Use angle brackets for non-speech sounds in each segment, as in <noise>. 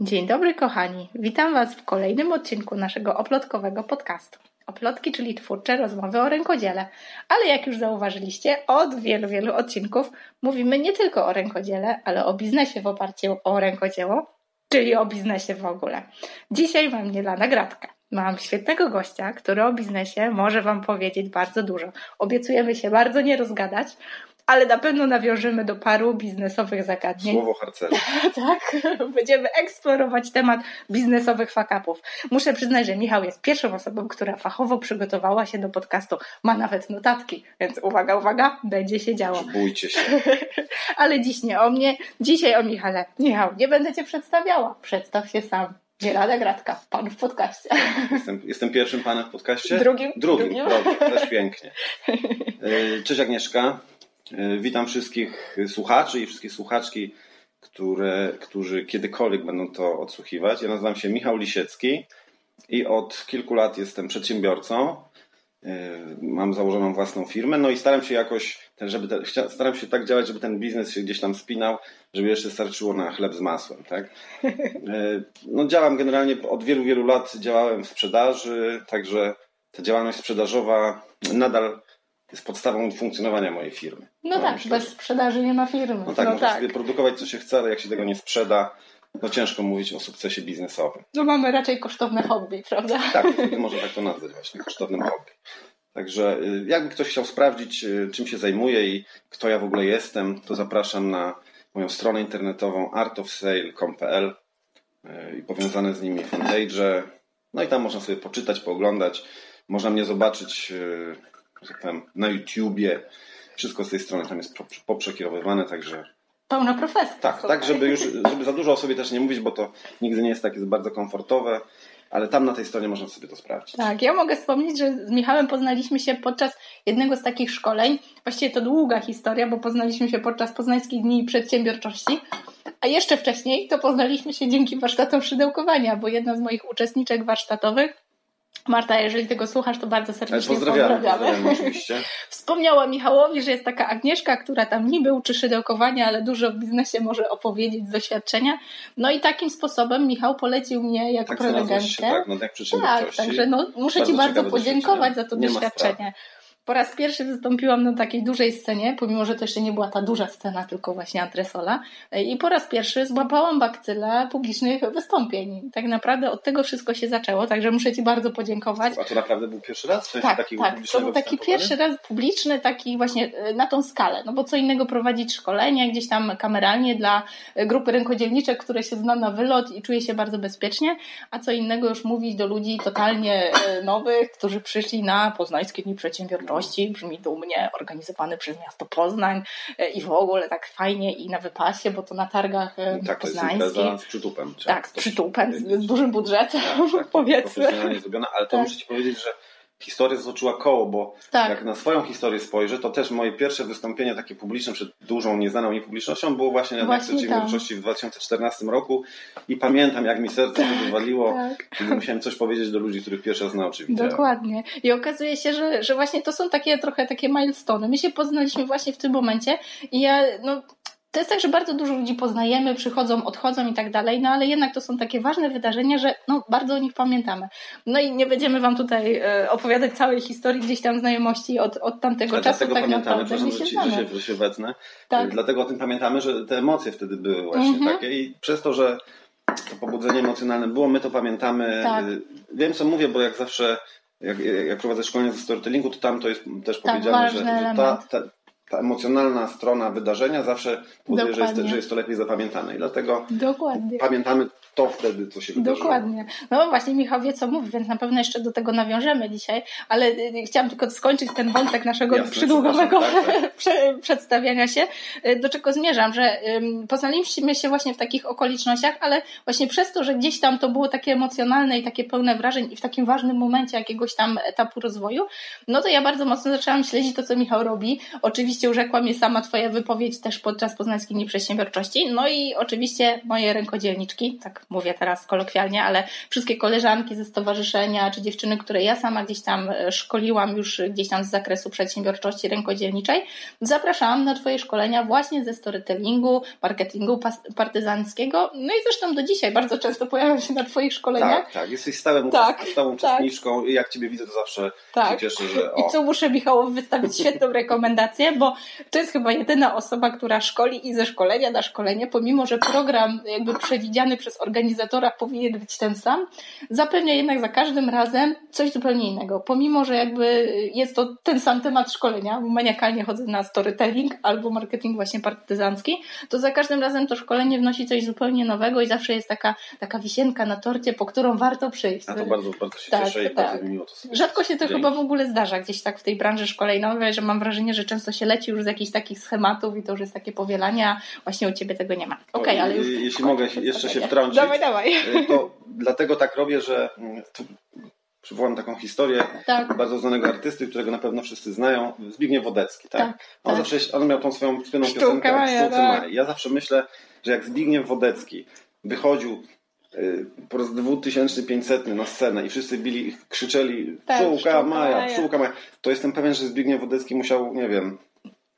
Dzień dobry, kochani. Witam Was w kolejnym odcinku naszego oplotkowego podcastu. Oplotki, czyli twórcze rozmowy o rękodziele. Ale jak już zauważyliście, od wielu, wielu odcinków mówimy nie tylko o rękodziele, ale o biznesie w oparciu o rękodzieło, czyli o biznesie w ogóle. Dzisiaj mam nie dla nagradkę. Mam świetnego gościa, który o biznesie może Wam powiedzieć bardzo dużo. Obiecujemy się bardzo nie rozgadać, ale na pewno nawiążemy do paru biznesowych zagadnień. Słowo harcerza. <laughs> tak, będziemy eksplorować temat biznesowych fakapów. Muszę przyznać, że Michał jest pierwszą osobą, która fachowo przygotowała się do podcastu. Ma nawet notatki, więc uwaga, uwaga, będzie się działo. Bójcie się. <laughs> ale dziś nie o mnie, dzisiaj o Michale. Michał, nie będę Cię przedstawiała. Przedstaw się sam. Dzielada Gratka, pan w podcaście. <laughs> Jestem, jestem pierwszym panem w podcaście? Drugim. Drugim, Drugim. też pięknie. E, cześć Agnieszka. E, witam wszystkich słuchaczy i wszystkie słuchaczki, które, którzy kiedykolwiek będą to odsłuchiwać. Ja nazywam się Michał Lisiecki i od kilku lat jestem przedsiębiorcą. E, mam założoną własną firmę, no i staram się jakoś, żeby te, staram się tak działać, żeby ten biznes się gdzieś tam spinał, żeby jeszcze starczyło na chleb z masłem, tak? E, no działam generalnie od wielu, wielu lat działałem w sprzedaży, także ta działalność sprzedażowa nadal jest podstawą funkcjonowania mojej firmy. No, no tak, myślę, bez sprzedaży nie ma firmy. No tak, no można tak. sobie produkować co się chce, ale jak się tego nie sprzeda, no ciężko mówić o sukcesie biznesowym. No mamy raczej kosztowne hobby, <laughs> prawda? Tak, można tak to nazwać właśnie, kosztownym hobby. Także y, jakby ktoś chciał sprawdzić, y, czym się zajmuję i kto ja w ogóle jestem, to zapraszam na moją stronę internetową artofsale.pl y, i powiązane z nimi fanpage. No i tam można sobie poczytać, pooglądać. Można mnie zobaczyć że tak powiem, na YouTubie. Wszystko z tej strony tam jest poprzekierowywane, także. Pełna profesja. Tak, tak, żeby już, żeby za dużo o sobie też nie mówić, bo to nigdy nie jest takie bardzo komfortowe. Ale tam na tej stronie można sobie to sprawdzić. Tak, ja mogę wspomnieć, że z Michałem poznaliśmy się podczas jednego z takich szkoleń. Właściwie to długa historia, bo poznaliśmy się podczas Poznańskich Dni Przedsiębiorczości. A jeszcze wcześniej to poznaliśmy się dzięki warsztatom szydełkowania, bo jedna z moich uczestniczek warsztatowych Marta, jeżeli tego słuchasz, to bardzo serdecznie pozdrawiamy. pozdrawiamy. pozdrawiamy oczywiście. <laughs> Wspomniała Michałowi, że jest taka Agnieszka, która tam niby uczy szydełkowania, ale dużo w biznesie może opowiedzieć z doświadczenia. No i takim sposobem Michał polecił mnie jako tak prelegentkę. Tak, no jak tak, także no, muszę bardzo Ci bardzo podziękować za to nie doświadczenie po raz pierwszy wystąpiłam na takiej dużej scenie, pomimo że to jeszcze nie była ta duża scena, tylko właśnie antresola. I po raz pierwszy złapałam bakcylę publicznych wystąpień. Tak naprawdę od tego wszystko się zaczęło, także muszę Ci bardzo podziękować. A to naprawdę był pierwszy raz? W sensie tak, tak. To był taki pierwszy raz publiczny, taki właśnie e, na tą skalę. No bo co innego prowadzić szkolenie gdzieś tam kameralnie dla e, grupy rękodzielniczek, które się zna na wylot i czuje się bardzo bezpiecznie, a co innego już mówić do ludzi totalnie e, nowych, którzy przyszli na Poznańskie Dni Przedsiębiorczości brzmi dumnie, organizowany przez miasto Poznań e, i w ogóle tak fajnie i na wypasie, bo to na targach e, tak, poznańskich. Jest z przytupem. Tak, z przytupem, z, z dużym budżetem, tak, tak, powiedzmy. Profesjonalnie zrobione, ale to tak. muszę Ci powiedzieć, że historia zatoczyła koło, bo tak. jak na swoją historię spojrzę, to też moje pierwsze wystąpienie takie publiczne przed dużą, nieznaną mi publicznością było właśnie na Dniach Przedsiębiorczości w 2014 roku i pamiętam jak mi serce tak, wywaliło, tak. kiedy musiałem coś powiedzieć do ludzi, których pierwszy raz na oczy widziałem. Dokładnie. I okazuje się, że, że właśnie to są takie trochę takie milestone. My się poznaliśmy właśnie w tym momencie i ja no, to jest tak, że bardzo dużo ludzi poznajemy, przychodzą, odchodzą i tak dalej, no ale jednak to są takie ważne wydarzenia, że no, bardzo o nich pamiętamy. No i nie będziemy Wam tutaj e, opowiadać całej historii gdzieś tam znajomości od, od tamtego ale czasu. Dlatego tak pamiętamy, przepraszam, że, ci, że, się, że się wetnę. Tak. Dlatego o tym pamiętamy, że te emocje wtedy były właśnie mhm. takie i przez to, że to pobudzenie emocjonalne było, my to pamiętamy. Tak. Wiem co mówię, bo jak zawsze jak, jak prowadzę szkolenie ze storytellingu, to tam to jest też tak, powiedziane, że, że ta, ta, ta emocjonalna strona wydarzenia zawsze powoduje, że jest, że jest to lepiej zapamiętane. I dlatego Dokładnie. pamiętamy to wtedy, co się wydarzyło. Dokładnie. No właśnie Michał wie, co mówi, więc na pewno jeszcze do tego nawiążemy dzisiaj, ale y, y, chciałam tylko skończyć ten wątek naszego Jasne, przydługowego tak, tak. <laughs> przedstawiania się. Y, do czego zmierzam, że poznaliśmy się właśnie w takich okolicznościach, ale właśnie przez to, że gdzieś tam to było takie emocjonalne i takie pełne wrażeń i w takim ważnym momencie jakiegoś tam etapu rozwoju, no to ja bardzo mocno zaczęłam śledzić to, co Michał robi. Oczywiście oczywiście urzekła mnie sama Twoja wypowiedź też podczas Poznańskiej Dni Przedsiębiorczości. No i oczywiście moje rękodzielniczki, tak mówię teraz kolokwialnie, ale wszystkie koleżanki ze stowarzyszenia, czy dziewczyny, które ja sama gdzieś tam e, szkoliłam już gdzieś tam z zakresu przedsiębiorczości rękodzielniczej, zapraszałam na Twoje szkolenia właśnie ze storytellingu, marketingu partyzanckiego. No i zresztą do dzisiaj bardzo często pojawiam się na Twoich szkoleniach. Tak, tak. Jesteś stałym, tak, stałą tak. uczestniczką i jak Ciebie widzę, to zawsze tak. się cieszę, że o. I tu muszę Michałowi wystawić świetną rekomendację, bo to jest chyba jedyna osoba, która szkoli i ze szkolenia na szkolenie, pomimo, że program jakby przewidziany przez organizatora powinien być ten sam, zapewnia jednak za każdym razem coś zupełnie innego. Pomimo, że jakby jest to ten sam temat szkolenia, maniakalnie chodzę na storytelling albo marketing właśnie partyzancki, to za każdym razem to szkolenie wnosi coś zupełnie nowego i zawsze jest taka, taka wisienka na torcie, po którą warto przyjść. A to bardzo, bardzo się tak, cieszę i tak. bardzo miło to sobie Rzadko się to Dzięki. chyba w ogóle zdarza gdzieś tak w tej branży szkoleniowej, że mam wrażenie, że często się leci już z jakichś takich schematów i to już jest takie powielanie, a właśnie u Ciebie tego nie ma. Okej, okay, ale już... Jeśli mogę jeszcze się wtrącić. Dawaj, dawaj. To dlatego tak robię, że mm, przywołam taką historię tak. bardzo znanego artysty, którego na pewno wszyscy znają, Zbigniew Wodecki. Tak? tak on tak. zawsze on miał tą swoją słynną piosenkę Maja, tak. Ja zawsze myślę, że jak Zbigniew Wodecki wychodził y, po raz 2500 na scenę i wszyscy bili, krzyczeli tak, pszczółka Maja, pszczółka Maja, to jestem pewien, że Zbigniew Wodecki musiał, nie wiem,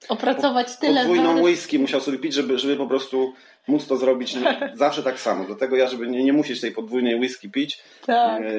opracować tyle. Podwójną whisky musiał sobie pić, żeby, żeby po prostu móc to zrobić <laughs> zawsze tak samo. Dlatego ja, żeby nie, nie musieć tej podwójnej whisky pić, tak. E,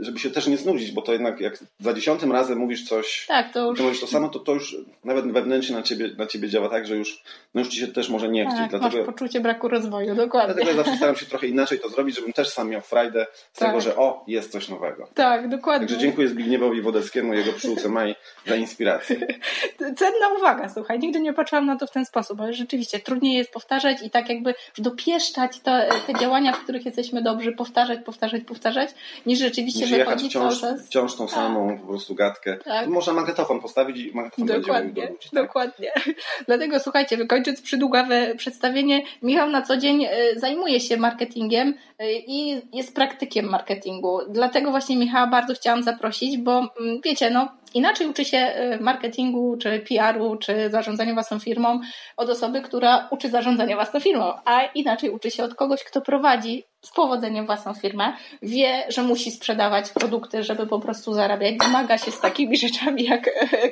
żeby się też nie znudzić, bo to jednak jak za dziesiątym razem mówisz coś, tak, to, już... mówisz to samo, to to już nawet wewnętrznie na ciebie, na ciebie działa tak, że już, no już ci się też może nie chcieć. Tak, dlatego, masz poczucie braku rozwoju, dokładnie. Dlatego ja zawsze staram się <laughs> trochę inaczej to zrobić, żebym też sam miał frajdę z tak. tego, że o, jest coś nowego. Tak, dokładnie. Także dziękuję Zbigniewowi Wodeckiemu, jego przyłce Maj za inspirację. <laughs> Cenna uwaga, słuchaj, nigdy nie patrzyłam na to w ten sposób, ale rzeczywiście trudniej jest powtarzać i tak jakby dopieszczać te, te działania, w których jesteśmy dobrzy, powtarzać, powtarzać, powtarzać, niż rzeczywiście niż wychodzić wciąż, cały czas. wciąż tą samą tak. po prostu gadkę. Tak. Można magnetofon postawić i magnetofon dokładnie, będzie tak? Dokładnie. <laughs> Dlatego słuchajcie, wykończąc przydługawe przedstawienie, Michał na co dzień e, zajmuje się marketingiem e, i jest praktykiem marketingu. Dlatego właśnie Michała bardzo chciałam zaprosić, bo mm, wiecie, no Inaczej uczy się y, marketingu, czy PR-u, czy zarządzania własną firmą od osoby, która uczy zarządzania własną firmą, a inaczej uczy się od kogoś, kto prowadzi z powodzeniem własną firmę, wie, że musi sprzedawać produkty, żeby po prostu zarabiać, zmaga się z takimi rzeczami jak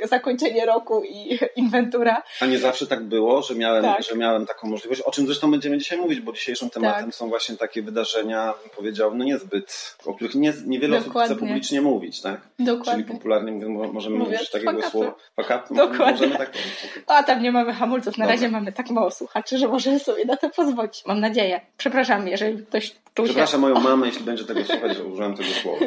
zakończenie roku i inwentura. A nie zawsze tak było, że miałem, tak. że miałem taką możliwość, o czym zresztą będziemy dzisiaj mówić, bo dzisiejszym tematem tak. są właśnie takie wydarzenia, powiedziałbym, no niezbyt, o których nie, niewiele Dokładnie. osób chce publicznie mówić, tak? Dokładnie. Czyli popularnie możemy Mówię, mówić takiego słowa fuck Dokładnie. Możemy tak powiedzieć. A tam nie mamy hamulców, na Dobra. razie mamy tak mało słuchaczy, że możemy sobie na to pozwolić, mam nadzieję. Przepraszam, jeżeli ktoś Przepraszam moją mamę, jeśli będzie tego słuchać, że użyłem tego słowa.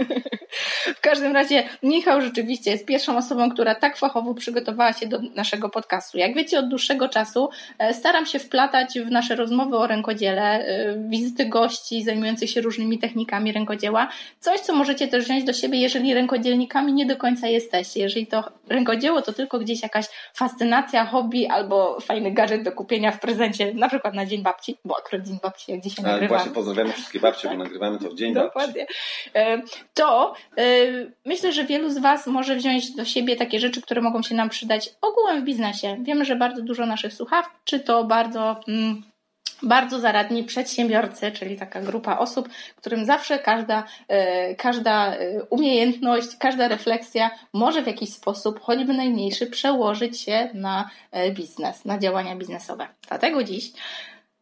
W każdym razie Michał rzeczywiście jest pierwszą osobą, która tak fachowo przygotowała się do naszego podcastu. Jak wiecie, od dłuższego czasu e, staram się wplatać w nasze rozmowy o rękodziele, e, wizyty gości zajmujących się różnymi technikami rękodzieła. Coś, co możecie też wziąć do siebie, jeżeli rękodzielnikami nie do końca jesteście. Jeżeli to rękodzieło to tylko gdzieś jakaś fascynacja, hobby albo fajny gadżet do kupienia w prezencie, na przykład na Dzień Babci, bo akurat Dzień Babci jak dzisiaj nagrywamy. Właśnie pozdrawiamy wszystkie babcie, bo nagrywamy to w Dzień Dokładnie. Babci. E, to myślę, że wielu z Was może wziąć do siebie takie rzeczy, które mogą się nam przydać ogółem w biznesie. Wiemy, że bardzo dużo naszych słuchaczy to bardzo. Mm, bardzo zaradni przedsiębiorcy, czyli taka grupa osób, którym zawsze każda, e, każda e, umiejętność, każda refleksja może w jakiś sposób, choćby najmniejszy, przełożyć się na e, biznes, na działania biznesowe. Dlatego dziś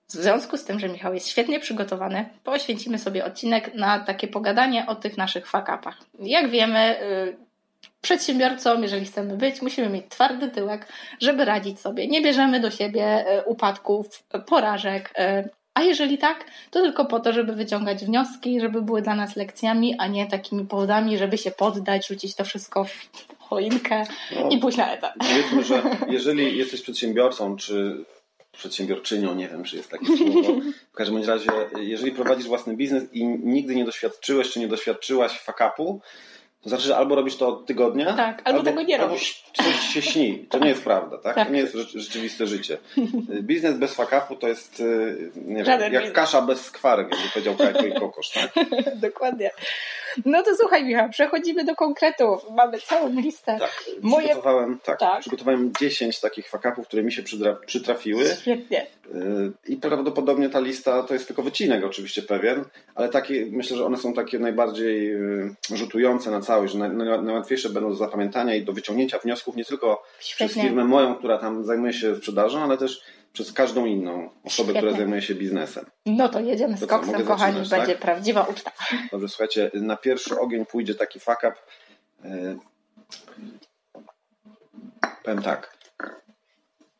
w związku z tym, że Michał jest świetnie przygotowany, poświęcimy sobie odcinek na takie pogadanie o tych naszych fakapach. Jak wiemy, y, przedsiębiorcą, jeżeli chcemy być, musimy mieć twardy tyłek, żeby radzić sobie. Nie bierzemy do siebie y, upadków, porażek, y, a jeżeli tak, to tylko po to, żeby wyciągać wnioski, żeby były dla nas lekcjami, a nie takimi powodami, żeby się poddać, rzucić to wszystko w choinkę no, i pójść na etap. Powiedzmy, że <laughs> jeżeli jesteś przedsiębiorcą, czy przedsiębiorczynią, nie wiem, czy jest takie słowo. W każdym razie, jeżeli prowadzisz własny biznes i nigdy nie doświadczyłeś, czy nie doświadczyłaś fakapu, to znaczy, że albo robisz to od tygodnia, tak, albo, albo tego nie robisz. Albo coś się śni. To nie jest prawda, tak? tak? To nie jest rzeczywiste życie. Biznes bez fakapu to jest nie wiem, jak kasza bez skwarek, jakby powiedział Kajko i Kokosz, tak? <laughs> Dokładnie. No to słuchaj, Michał, przechodzimy do konkretów. Mamy całą listę. Tak, Moje... przygotowałem, tak, tak. przygotowałem 10 takich fakapów, które mi się przytrafiły. Świetnie. I prawdopodobnie ta lista to jest tylko wycinek, oczywiście pewien, ale takie, myślę, że one są takie najbardziej y, rzutujące na całość, że najłatwiejsze będą do zapamiętania i do wyciągnięcia wniosków nie tylko Świetnie. przez firmę moją, która tam zajmuje się sprzedażą, ale też przez każdą inną osobę, Świetnie. która zajmuje się biznesem. No to jedziemy z koksem, kochani, zaczynać, będzie tak? prawdziwa uczta. Dobrze, słuchajcie, na pierwszy ogień pójdzie taki fuck up. Powiem tak.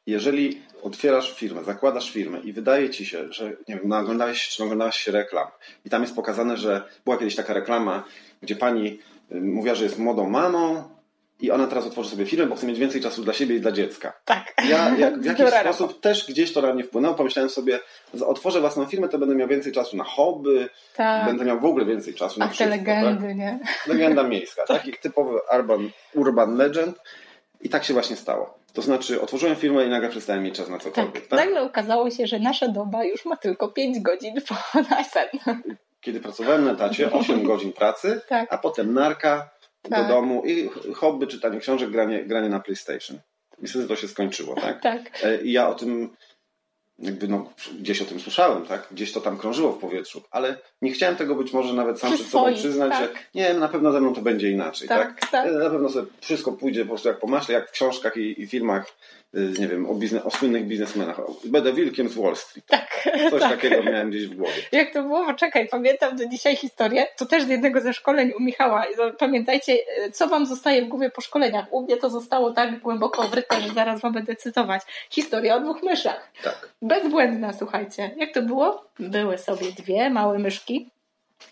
Jeżeli otwierasz firmę, zakładasz firmę i wydaje ci się, że nie wiem, naoglądałeś czy naoglądałeś się reklam i tam jest pokazane, że była kiedyś taka reklama, gdzie pani mówiła, że jest młodą mamą, i ona teraz otworzy sobie firmę, bo chce mieć więcej czasu dla siebie i dla dziecka. Tak. Ja jak, <laughs> w jakiś sposób też gdzieś to na mnie wpłynęło. Pomyślałem sobie, że otworzę własną firmę, to będę miał więcej czasu na hobby, tak. będę miał w ogóle więcej czasu na Ach, wszystko. te legendy, tak? nie? Legenda miejska, <laughs> tak. taki typowy urban, urban legend. I tak się właśnie stało. To znaczy, otworzyłem firmę i nagle przestałem mieć czas na cokolwiek. Tak, tak? Nagle okazało się, że nasza doba już ma tylko 5 godzin po <laughs> sen. Kiedy pracowałem na etacie, 8 godzin pracy, tak. a potem narka, tak. do domu i hobby, czytanie książek, granie, granie na PlayStation. I wtedy to się skończyło, tak? <laughs> tak. E, I ja o tym jakby no, gdzieś o tym słyszałem, tak? Gdzieś to tam krążyło w powietrzu, ale nie chciałem tego być może nawet sam przed sobą przyznać, tak. że nie, na pewno ze mną to będzie inaczej, tak? tak? tak. E, na pewno sobie wszystko pójdzie po prostu jak po maśle, jak w książkach i, i filmach nie wiem, o, biznes, o słynnych biznesmenach. Będę wilkiem z Wall Street. Tak. Coś tak. takiego miałem gdzieś w głowie. Jak to było? Czekaj, pamiętam do dzisiaj historię, to też z jednego ze szkoleń u Michała. Pamiętajcie, y, co wam zostaje w głowie po szkoleniach. U mnie to zostało tak głęboko wryte, że zaraz wam będę cytować. Historia o dwóch myszach. Tak. Bezbłędna, słuchajcie. Jak to było? Były sobie dwie małe myszki.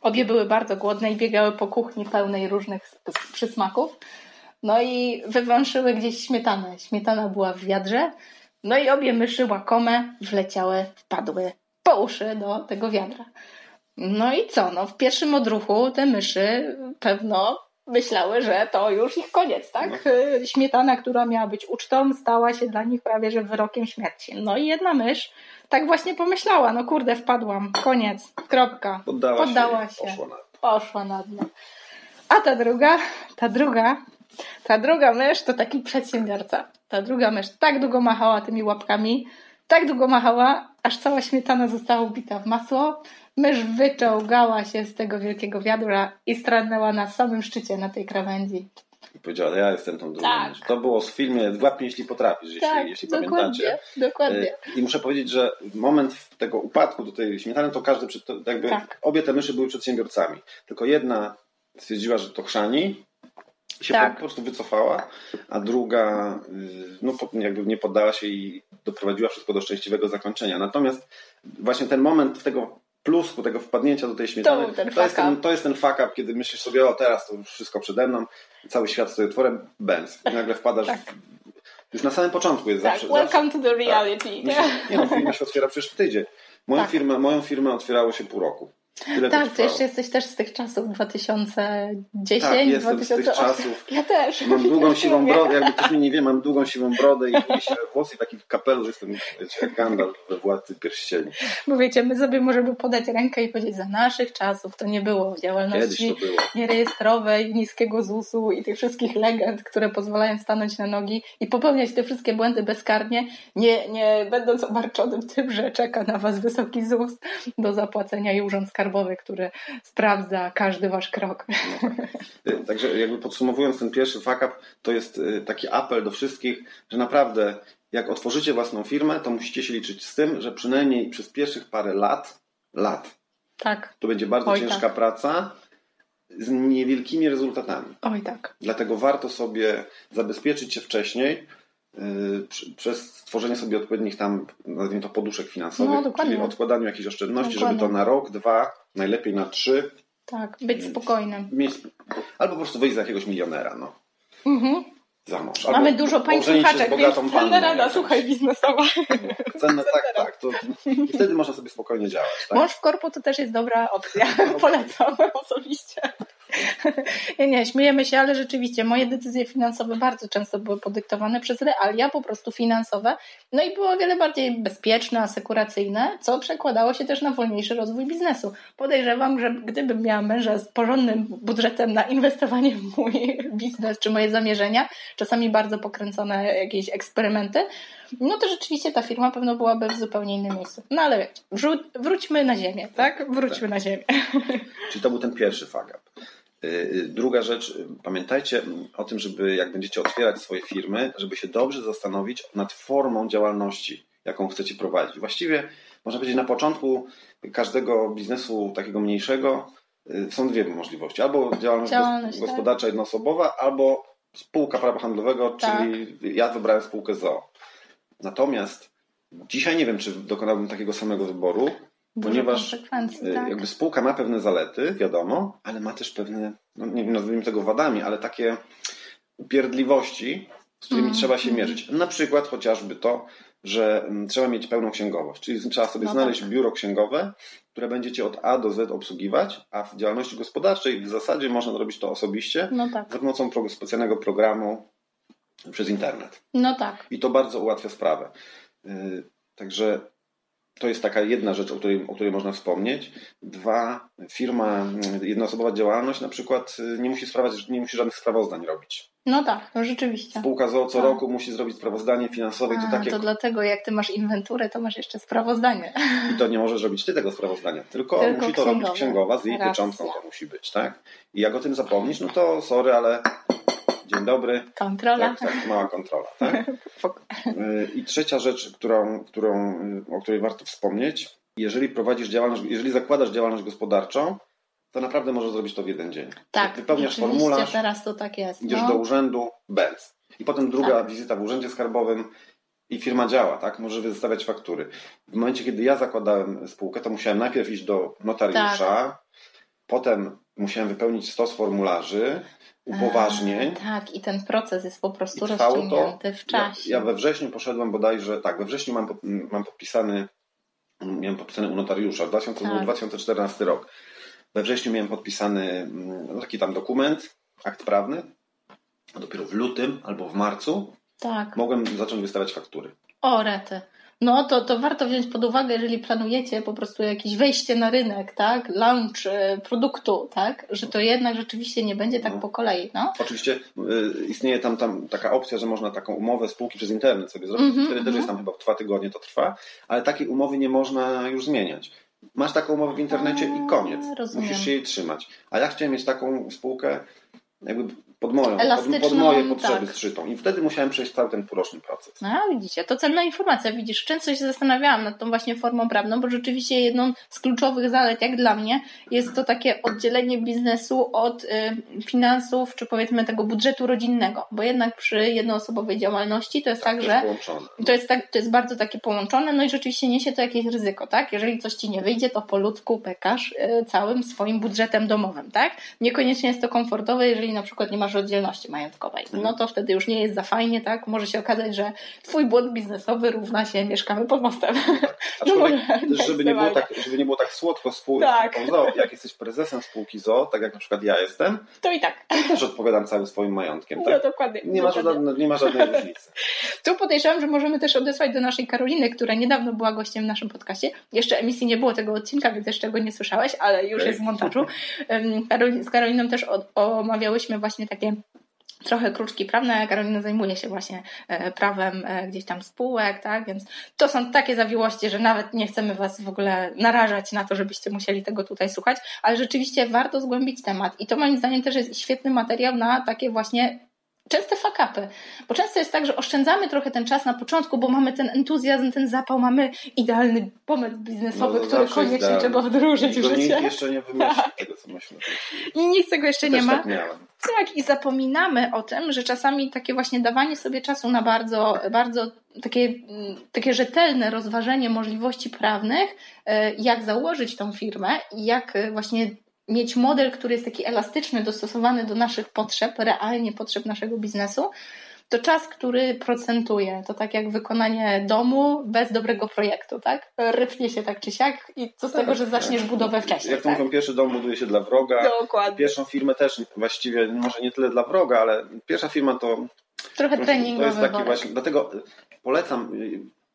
Obie były bardzo głodne i biegały po kuchni pełnej różnych przysmaków. No i wywąszyły gdzieś śmietanę. Śmietana była w wiadrze. No i obie myszy łakome wleciały, wpadły po uszy do tego wiadra. No i co? No w pierwszym odruchu te myszy pewno myślały, że to już ich koniec, tak? No. Śmietana, która miała być ucztą, stała się dla nich prawie że wyrokiem śmierci. No i jedna mysz tak właśnie pomyślała, no kurde, wpadłam, koniec, kropka. Poddała, Poddała się, się. Poszła, na poszła na dno. A ta druga, ta druga ta druga mysz to taki przedsiębiorca. Ta druga mysz tak długo machała tymi łapkami, tak długo machała, aż cała śmietana została ubita w masło. Mysz wyczołgała się z tego wielkiego wiadra i stanęła na samym szczycie, na tej krawędzi. I powiedziała, ja jestem tą drugą tak. To było w filmie Dwa jeśli potrafisz, tak, jeśli, jeśli dokładnie, pamiętacie. Dokładnie. I muszę powiedzieć, że moment tego upadku do tej śmietany, to każdy, jakby tak. obie te myszy były przedsiębiorcami. Tylko jedna stwierdziła, że to chrzani, się tak. po prostu wycofała, a druga y, no, jakby nie poddała się i doprowadziła wszystko do szczęśliwego zakończenia. Natomiast właśnie ten moment tego plusku, tego wpadnięcia do tej śmietany, to, to, jest, ten, to jest ten fuck up, kiedy myślisz sobie, o teraz to już wszystko przede mną, cały świat stoi otworem, bęc. I nagle wpadasz tak. Już na samym początku jest tak, zawsze. Welcome zawsze, to the reality. Tak. Myślę, nie no, firma się otwiera przecież w tydzień. Moją, tak. firmę, moją firmę otwierało się pół roku. Tyle tak, ty jeszcze jesteś też z tych czasów 2010, tak, jestem 2008. z tych czasów. Ja też. Mam długą siwą brodę, jakby ktoś mnie nie wie, mam długą siwą brodę i siwe włosy i taki kapelusz, jestem wiecie, Gandalf we Władcy Pierścieni. Bo wiecie, my sobie możemy podać rękę i powiedzieć, za naszych czasów to nie było działalności było. nierejestrowej, niskiego ZUS-u i tych wszystkich legend, które pozwalają stanąć na nogi i popełniać te wszystkie błędy bezkarnie, nie, nie będąc obarczonym tym, że czeka na was wysoki ZUS do zapłacenia i urząd skarbowy który sprawdza każdy wasz krok. No Także jakby podsumowując ten pierwszy fuck up, to jest y, taki apel do wszystkich, że naprawdę jak otworzycie własną firmę, to musicie się liczyć z tym, że przynajmniej przez pierwszych parę lat, lat, tak. to będzie bardzo Oj, ciężka tak. praca z niewielkimi rezultatami. Oj tak. Dlatego warto sobie zabezpieczyć się wcześniej, Y, przez stworzenie sobie odpowiednich tam, nazwijmy to, poduszek finansowych, no, czyli odkładaniu jakichś oszczędności, dokładnie. żeby to na rok, dwa, najlepiej na trzy. Tak, być spokojnym. Mieć, albo po prostu wyjść za jakiegoś milionera, no. Mhm. Za mąż. Albo Mamy dużo pań słuchaczek, więc cenna <laughs> rada, słuchaj, biznesowa. Cenne, tak, tak. To, wtedy można sobie spokojnie działać. Tak? Mąż w korpo to też jest dobra opcja. <laughs> Polecam osobiście. <laughs> nie, nie, śmiejemy się, ale rzeczywiście moje decyzje finansowe bardzo często były podyktowane przez realia po prostu finansowe. No i było o wiele bardziej bezpieczne, asekuracyjne, co przekładało się też na wolniejszy rozwój biznesu. Podejrzewam, że gdybym miała męża z porządnym budżetem na inwestowanie w mój biznes czy moje zamierzenia, czasami bardzo pokręcone jakieś eksperymenty, no to rzeczywiście ta firma pewno byłaby w zupełnie innym miejscu. No ale wróćmy na ziemię, tak? Wróćmy tak. na ziemię. Czyli to był ten pierwszy y, druga rzecz, y, pamiętajcie o tym, żeby jak będziecie otwierać swoje firmy, żeby się dobrze zastanowić nad formą działalności, jaką chcecie prowadzić. Właściwie można powiedzieć na początku każdego biznesu takiego mniejszego są dwie możliwości. Albo działalność, działalność tak. gospodarcza tak? jednoosobowa, albo spółka prawa handlowego, tak. czyli ja wybrałem spółkę ZOO. Natomiast dzisiaj nie wiem, czy dokonałbym takiego samego wyboru, Dużo ponieważ y, tak. jakby spółka ma pewne zalety, wiadomo, ale ma też pewne, no nie wiem, nazwijmy tego wadami, ale takie upierdliwości, z którymi mm. trzeba się mhm. mierzyć. Na przykład chociażby to, że mm, trzeba mieć pełną księgowość, czyli trzeba sobie no znaleźć tak. biuro księgowe, które będziecie od A do Z obsługiwać, a w działalności gospodarczej w zasadzie można zrobić to osobiście no tak. za pomocą specjalnego programu przez internet. No tak. I to bardzo ułatwia sprawę. Y, także to jest taka jedna rzecz, o której, o której można wspomnieć. Dwa, firma, jednoosobowa działalność na przykład y, nie musi, sprawać, nie musi żadnych sprawozdań robić. No tak, no rzeczywiście. Spółka ZOO co tak. roku musi zrobić sprawozdanie finansowe. A, to, takie... to dlatego jak ty masz inwenturę, to masz jeszcze sprawozdanie. I to nie możesz robić ty tego sprawozdania, tylko, tylko musi to robić księgowa z jej pieczątką to musi być, tak? I jak o tym zapomnisz, no to sorry, ale Dzień dobry. Kontrola. Tak, tak mała kontrola. Tak? <laughs> Y, I trzecia rzecz, którą, którą, y, o której warto wspomnieć. Jeżeli prowadzisz działalność, jeżeli zakładasz działalność gospodarczą, to naprawdę możesz zrobić to w jeden dzień. Tak. Wypełniasz formularz. teraz to tak jest. Idziesz no. do urzędu, bez. I potem druga tak. wizyta w urzędzie skarbowym i firma działa, tak? Może wystawiać faktury. W momencie, kiedy ja zakładałem spółkę, to musiałem najpierw iść do notariusza, tak. potem musiałem wypełnić stos formularzy, upoważnień. A, tak, i ten proces jest po prostu rozciągnięty w czasie. Ja, ja, we wrześniu poszedłem bodajże, tak, we wrześniu mam, mam podpisany, miałem podpisany u notariusza, 2000, tak. 2014 rok. We wrześniu miałem podpisany no, taki tam dokument, akt prawny, a dopiero w lutym albo w marcu tak. mogłem zacząć wystawiać faktury. O, rety. No to, to warto wziąć pod uwagę, jeżeli planujecie po prostu jakieś wejście na rynek, tak, launch e, produktu, tak, że to jednak rzeczywiście nie będzie tak no. po kolei. No. Oczywiście y, istnieje tam, tam taka opcja, że można taką umowę spółki przez internet sobie zrobić, mm -hmm, wtedy mm -hmm. też jest tam chyba dwa tygodnie to trwa, ale takiej umowy nie można już zmieniać. Masz taką umowę w internecie i koniec. Rozumiem. Musisz się jej trzymać. A ja chciałem mieć taką spółkę jakby pod, moją, pod, pod moje potrzeby tak. zszytą. I wtedy musiałem przejść cały ten półroczny proces. No, widzicie, to cenna informacja. Widzisz, często się zastanawiałam nad tą właśnie formą prawną, bo rzeczywiście jedną z kluczowych zalet, jak dla mnie, jest to takie oddzielenie biznesu od y, finansów, czy powiedzmy tego budżetu rodzinnego, bo jednak przy jednoosobowej działalności to jest tak, tak że to jest, tak, to jest bardzo takie połączone, no i rzeczywiście niesie to jakieś ryzyko, tak? Jeżeli coś ci nie wyjdzie, to po ludzku pekasz y, całym swoim budżetem domowym, tak? Niekoniecznie jest to komfortowe, jeżeli na przykład nie masz oddzielności majątkowej. No to wtedy już nie jest za fajnie, tak? Może się okazać, że twój błąd biznesowy równa się mieszkamy pod mostem. <laughs> No, no żeby, nie było tak, żeby nie było tak słodko z tak. ZOO, jak jesteś prezesem spółki ZOO, tak jak na przykład ja jestem, to i tak. To też odpowiadam całym swoim majątkiem. Tak? No dokładnie. Nie. Ma, nie ma żadnej <laughs> różnicy. Tu podejrzewam, że możemy też odesłać do naszej Karoliny, która niedawno była gościem w naszym podcaście. Jeszcze emisji nie było tego odcinka, więc jeszcze go nie słyszałeś, ale już okay. jest w montażu. Z Karoliną też omawiałyśmy właśnie takie trochę kruczki prawne. Karolina zajmuje się właśnie e, prawem e, gdzieś tam spółek, tak? Więc to są takie zawiłości, że nawet nie chcemy Was w ogóle narażać na to, żebyście musieli tego tutaj słuchać, ale rzeczywiście warto zgłębić temat. I to moim zdaniem też jest świetny materiał na takie właśnie częste fakapy. Bo często jest tak, że oszczędzamy trochę ten czas na początku, bo mamy ten entuzjazm, ten zapał, mamy idealny pomysł biznesowy, no, który koniecznie idealny. trzeba wdrożyć w życie. Nikt jeszcze nie wymyślił tak. tego, co myśmy. <laughs> I nikt tego jeszcze nie ma. Tak, tak, i zapominamy o tym, że czasami takie właśnie dawanie sobie czasu na bardzo, bardzo takie, takie rzetelne rozważenie możliwości prawnych, e, jak założyć tą firmę i jak właśnie mieć model, który jest taki elastyczny, dostosowany do naszych potrzeb, realnie potrzeb naszego biznesu, to czas, który procentuje. To tak jak wykonanie domu bez dobrego projektu, tak? Rypnie się tak czy siak i co z tego, że zaczniesz tak. budowę wcześniej. Jak to tak? mówią, pierwszy dom buduje się dla wroga. Dokładnie. Pierwszą firmę też właściwie, może nie tyle dla wroga, ale pierwsza firma to... Trochę treningowy To jest taki właśnie, dlatego polecam,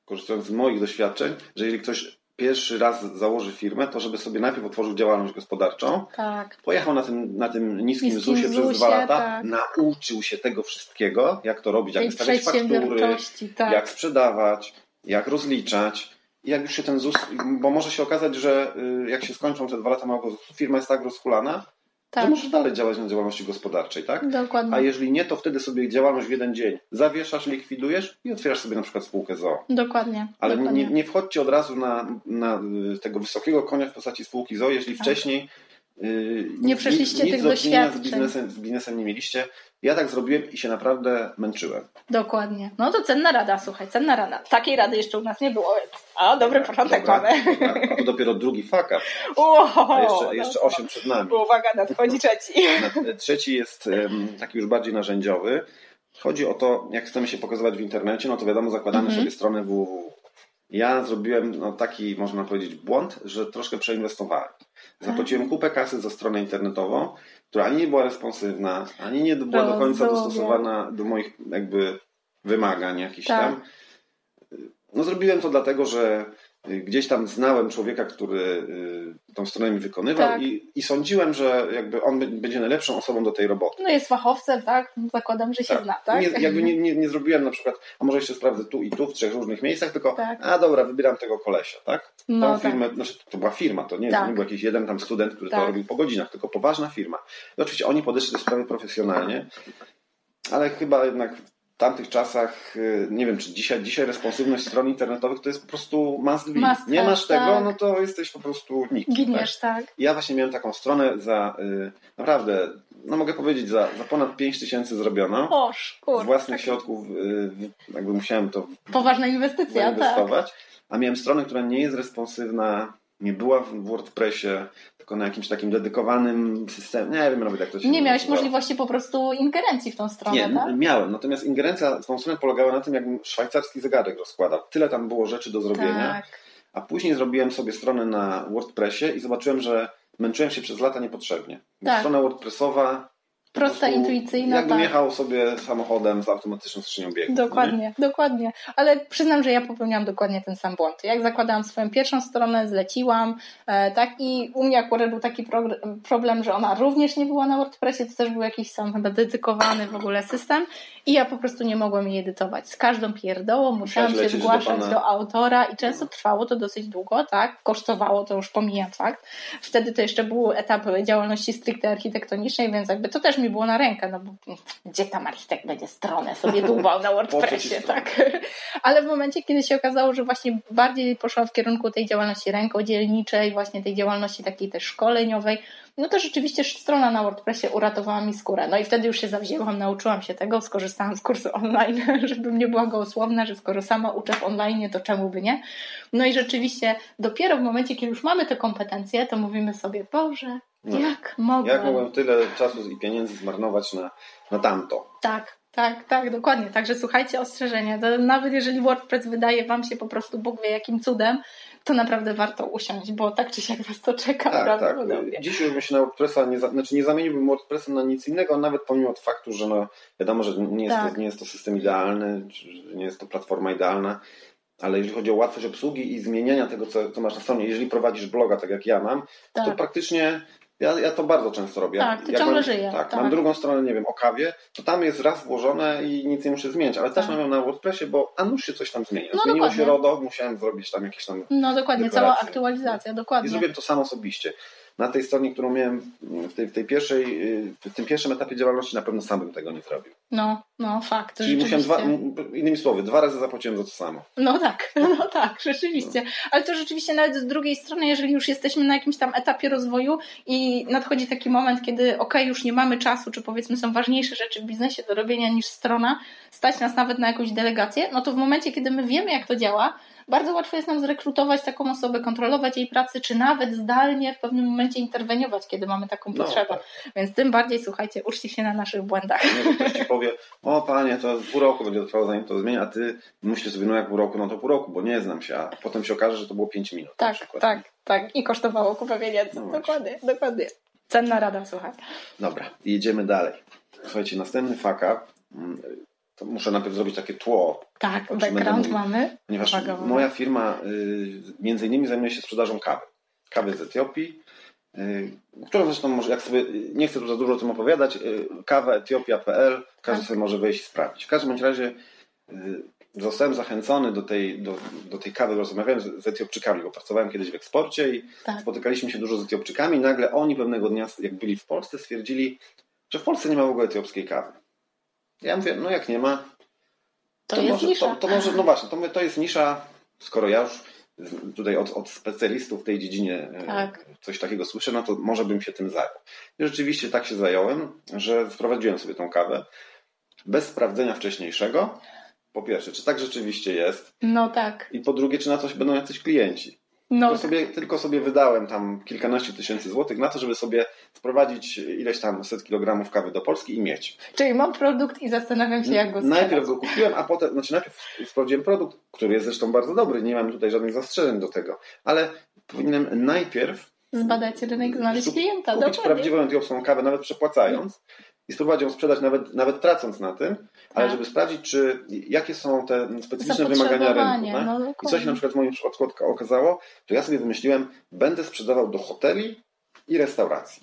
korzystając z moich doświadczeń, że jeżeli ktoś pierwszy raz założy firmę, to żeby sobie najpierw otworzył działalność gospodarczą. Tak. Pojechał na tym, na tym niskim, niskim ZUSie przez dwa lata, tak. nauczył się tego wszystkiego, jak to robić, jak wystawiać faktury, tak. jak sprzedawać, jak rozliczać. I jak już się ten ZUS, bo może się okazać, że y, jak się skończą te dwa lata małego ZUS-u, firma jest tak rozkulana, tak. że możesz dalej działać na działalności gospodarczej, tak? Dokładnie. A jeżeli nie, to wtedy sobie działalność w jeden dzień zawieszasz, likwidujesz i otwierasz sobie na przykład spółkę ZO. Dokładnie. Ale Dokładnie. Nie, nie wchodźcie od razu na, na tego wysokiego konia w postaci spółki ZO, jeżeli tak. wcześniej nie przeszliście nic, tych doświadczeń. Z biznesem, z biznesem nie mieliście, ja tak zrobiłem i się naprawdę męczyłem. Dokładnie. No to cenna rada, słuchaj, cenna rada. Takiej rady jeszcze u nas nie było, więc a, dobry dobra, początek dobra, mamy. Dobra. A to dopiero drugi fuck Wow, a jeszcze, jeszcze no, osiem przed nami. Uwaga, nadchodzi trzeci. Trzeci jest taki już bardziej narzędziowy. Chodzi o to, jak chcemy się pokazywać w internecie, no to wiadomo, zakładamy -hmm. sobie stronę www. Ja zrobiłem no, taki, można powiedzieć, błąd, że troszkę przeinwestowałem. Zapłaciłem kupę kasy za stronę internetową, która ani nie była responsywna, ani nie była do końca dostosowana do moich jakby wymagań jakichś tak. tam. No zrobiłem to dlatego, że gdzieś tam znałem człowieka, który y, tą stronę mi wykonywał tak. i, i sądziłem, że jakby on będzie najlepszą osobą do tej roboty. No jest fachowcem, tak? Zakładam, że się tak. zna, tak? Nie, jakby nie, nie, nie, zrobiłem na przykład, a może jeszcze sprawdzę tu i tu, w trzech różnych miejscach, tylko tak. a dobra, wybieram tego kolesia, tak? No, Tą firmę, tak. znaczy to była firma, to nie, to nie tak. był jakiś jeden tam student, który to tak. robił po godzinach, tylko poważna firma. I oczywiście oni podeszli do sprawy profesjonalnie, ale chyba jednak tamtych czasach, y, nie wiem, czy dzisiaj, dzisiaj responsywność stron internetowych to jest po prostu must be. Must nie masz tego, tak. no to jesteś po prostu nikt. Giniesz, tak? tak. Ja właśnie miałem taką stronę za y, naprawdę, no mogę powiedzieć, za, za ponad 5 tysięcy zrobiono. Oż, Z własnych tak. środków y, jakby musiałem to Poważna inwestycja. Tak. A miałem stronę, która nie jest responsywna, nie była w WordPressie, tylko na jakimś takim dedykowanym systemie. Nie wiem nawet jak to się Nie miałeś możliwości po prostu ingerencji w tą stronę, Nie, tak? miałem. Natomiast ingerencja w tą stronę polegała na tym, jakbym szwajcarski zegarek rozkładał. Tyle tam było rzeczy do zrobienia. Tak. A później zrobiłem sobie stronę na WordPressie i zobaczyłem, że męczyłem się przez lata niepotrzebnie. Tak. Strona WordPressowa Prosta, intuicyjna. Jakbym tak. jechał sobie samochodem z automatyczną skrzynią biegów. Dokładnie, nie? dokładnie. Ale przyznam, że ja popełniłam dokładnie ten sam błąd. Jak zakładałam swoją pierwszą stronę, zleciłam, e, tak i u mnie akurat był taki problem, że ona również nie była na WordPressie, to też był jakiś sam chyba dedykowany w ogóle system i ja po prostu nie mogłam jej edytować. Z każdą pierdołą musiałam się zgłaszać do, do, autora i często trwało to dosyć długo, tak? Kosztowało, to już pomijam fakt. Wtedy to jeszcze był etap działalności stricte architektonicznej, więc jakby to też mi było na rękę, no bo gdzie tam architekt będzie stronę sobie <laughs> dłubał na WordPressie, tak? Ale w momencie, kiedy się okazało, że właśnie bardziej poszłam w kierunku tej działalności rękodzielniczej, właśnie tej działalności takiej też szkoleniowej, no to rzeczywiście strona na WordPressie uratowała mi skórę. No i wtedy już się zawzięłam, nauczyłam się tego, skorzystałam z kursu online, <laughs> żebym nie była gołosłowna, że skoro sama uczę w online, to czemu by nie? No i rzeczywiście dopiero w momencie, kiedy już mamy te kompetencje, to mówimy sobie, Boże, no, jak mogłem? Jak mogłem tyle czasu i pieniędzy zmarnować na, na tamto? Tak, tak, tak, dokładnie. Także słuchajcie ostrzeżenia. To nawet jeżeli WordPress wydaje Wam się po prostu Bóg wie jakim cudem, to naprawdę warto usiąść, bo tak czy siak Was to czeka tak. Tak. Dziś już się na WordPressa, nie, znaczy nie zamieniłbym WordPressa na nic innego, nawet pomimo faktu, że no, wiadomo, że nie jest, tak. to, nie jest to system idealny, nie jest to platforma idealna, ale jeżeli chodzi o łatwość obsługi i zmieniania tego, co, co masz na stronie, jeżeli prowadzisz bloga, tak jak ja mam, tak. to praktycznie ja, ja to bardzo często robię. Tak, ty ciągle żyje. Tak, tak, mam drugą stronę, nie wiem, o kawie, to tam jest raz włożone i nic nie muszę zmieniać, ale tak. też mam ją na WordPressie, bo a nuż się coś tam zmienia. No, Zmieniło dokładnie. się RODO, musiałem zrobić tam jakieś tam No dokładnie, dekoracje. cała aktualizacja, dokładnie. I zrobiłem to sam osobiście na tej stronie, którą miałem w, tej, w, tej pierwszej, w tym pierwszym etapie działalności, na pewno sam bym tego nie zrobił. No, no fakt. Czyli musiałem dwa, innymi słowy, dwa razy zapłaciłem za to samo. No tak, <laughs> no tak, rzeczywiście. Ale to rzeczywiście nawet z drugiej strony, jeżeli już jesteśmy na jakimś tam etapie rozwoju i nadchodzi taki moment, kiedy ok, już nie mamy czasu, czy powiedzmy są ważniejsze rzeczy w biznesie do robienia niż strona, stać nas nawet na jakąś delegację, no to w momencie, kiedy my wiemy, jak to działa, bardzo łatwo jest nam zrekrutować taką osobę, kontrolować jej pracy, czy nawet zdalnie w pewnym momencie interweniować, kiedy mamy taką No, potrzebę. tak. Więc tym bardziej, słuchajcie, uczcie się na naszych błędach. Nie, ktoś ci powie, o panie, to pół roku będzie trwało zanim to zmieni, a ty myślisz sobie, no jak pół roku, no to pół roku, bo nie znam się, a potem się okaże, że to było 5 minut. Tak, tak, tak. I kosztowało kupę pieniędzy. No dokładnie, dokładnie. Cenna rada, słuchaj. Dobra, jedziemy dalej. Słuchajcie, następny faka, to muszę najpierw zrobić takie tło, Tak, będę background mamy. ponieważ Uwaga, moja firma y, między innymi zajmuje się sprzedażą kawy. Kawy z Etiopii, y, którą zresztą może, jak sobie, nie chcę tu za dużo o tym opowiadać, y, kawa etiopia.pl, każdy Tak. sobie może wejść i sprawdzić. W każdym bądź razie y, zostałem zachęcony do tej, do, do tej kawy, rozmawiałem z, z Etiopczykami, bo pracowałem kiedyś w eksporcie i Tak. spotykaliśmy się dużo z Etiopczykami nagle oni pewnego dnia, jak byli w Polsce, stwierdzili, że w Polsce nie ma w ogóle etiopskiej kawy. Ja mówię, no jak nie ma, To, jest może, nisza. To, to może, no właśnie, to, to jest nisza, skoro ja już tutaj od, od specjalistów w tej dziedzinie e, Tak. coś takiego słyszę, no to może bym się tym zajął. I rzeczywiście tak się zająłem, że sprowadziłem sobie tą kawę bez sprawdzenia wcześniejszego. Po pierwsze, czy tak rzeczywiście jest No tak. i po drugie, czy na coś będą jacyś klienci. No, To sobie, tylko sobie wydałem tam kilkanaście tysięcy złotych na to, żeby sobie wprowadzić ileś tam set kilogramów kawy do Polski i mieć. Czyli mam produkt i zastanawiam się, jak go sprzedać. Najpierw go kupiłem, a potem, znaczy najpierw sprawdziłem produkt, który jest zresztą bardzo dobry, nie mam tutaj żadnych zastrzeżeń do tego, ale powinienem najpierw Zbadać rynek, znaleźć klienta. kupić Dokładnie. prawdziwą etiopską kawę, nawet przepłacając i spróbować ją sprzedać, nawet, nawet tracąc na tym, ale Tak. żeby sprawdzić, czy jakie są te specyficzne wymagania rynku. Zapotrzebowanie, tak? no I co się na przykład w moim przypadku okazało, to ja sobie wymyśliłem, będę sprzedawał do hoteli i restauracji.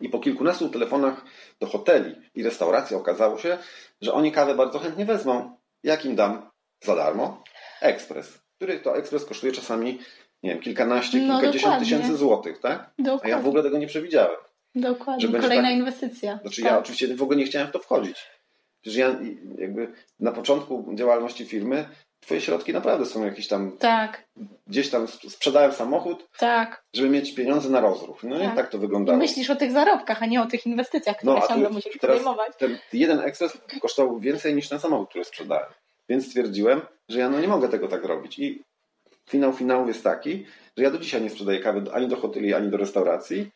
I po kilkunastu telefonach do hoteli i restauracji okazało się, że oni kawę bardzo chętnie wezmą. Jak im dam za darmo? Ekspres, który to ekspres kosztuje czasami, nie wiem, kilkanaście, No, kilkadziesiąt dokładnie. tysięcy złotych, tak? A Dokładnie. ja w ogóle tego nie przewidziałem. Dokładnie. Kolejna tak- inwestycja. Znaczy Tak. ja oczywiście w ogóle nie chciałem w to wchodzić. Przecież ja i- jakby na początku działalności firmy twoje środki naprawdę są jakieś tam, Tak, gdzieś tam sp- sprzedałem samochód, tak. żeby mieć pieniądze na rozruch. No i Tak. tak to I wyglądało. myślisz o tych zarobkach, a nie o tych inwestycjach, które No, a tu ciągle musisz podejmować. Ten jeden ekspres kosztował więcej niż ten samochód, który sprzedałem. Więc stwierdziłem, że ja no nie mogę tego tak robić. I finał finałów jest taki, że ja do dzisiaj nie sprzedaję kawy ani do hoteli, ani do restauracji,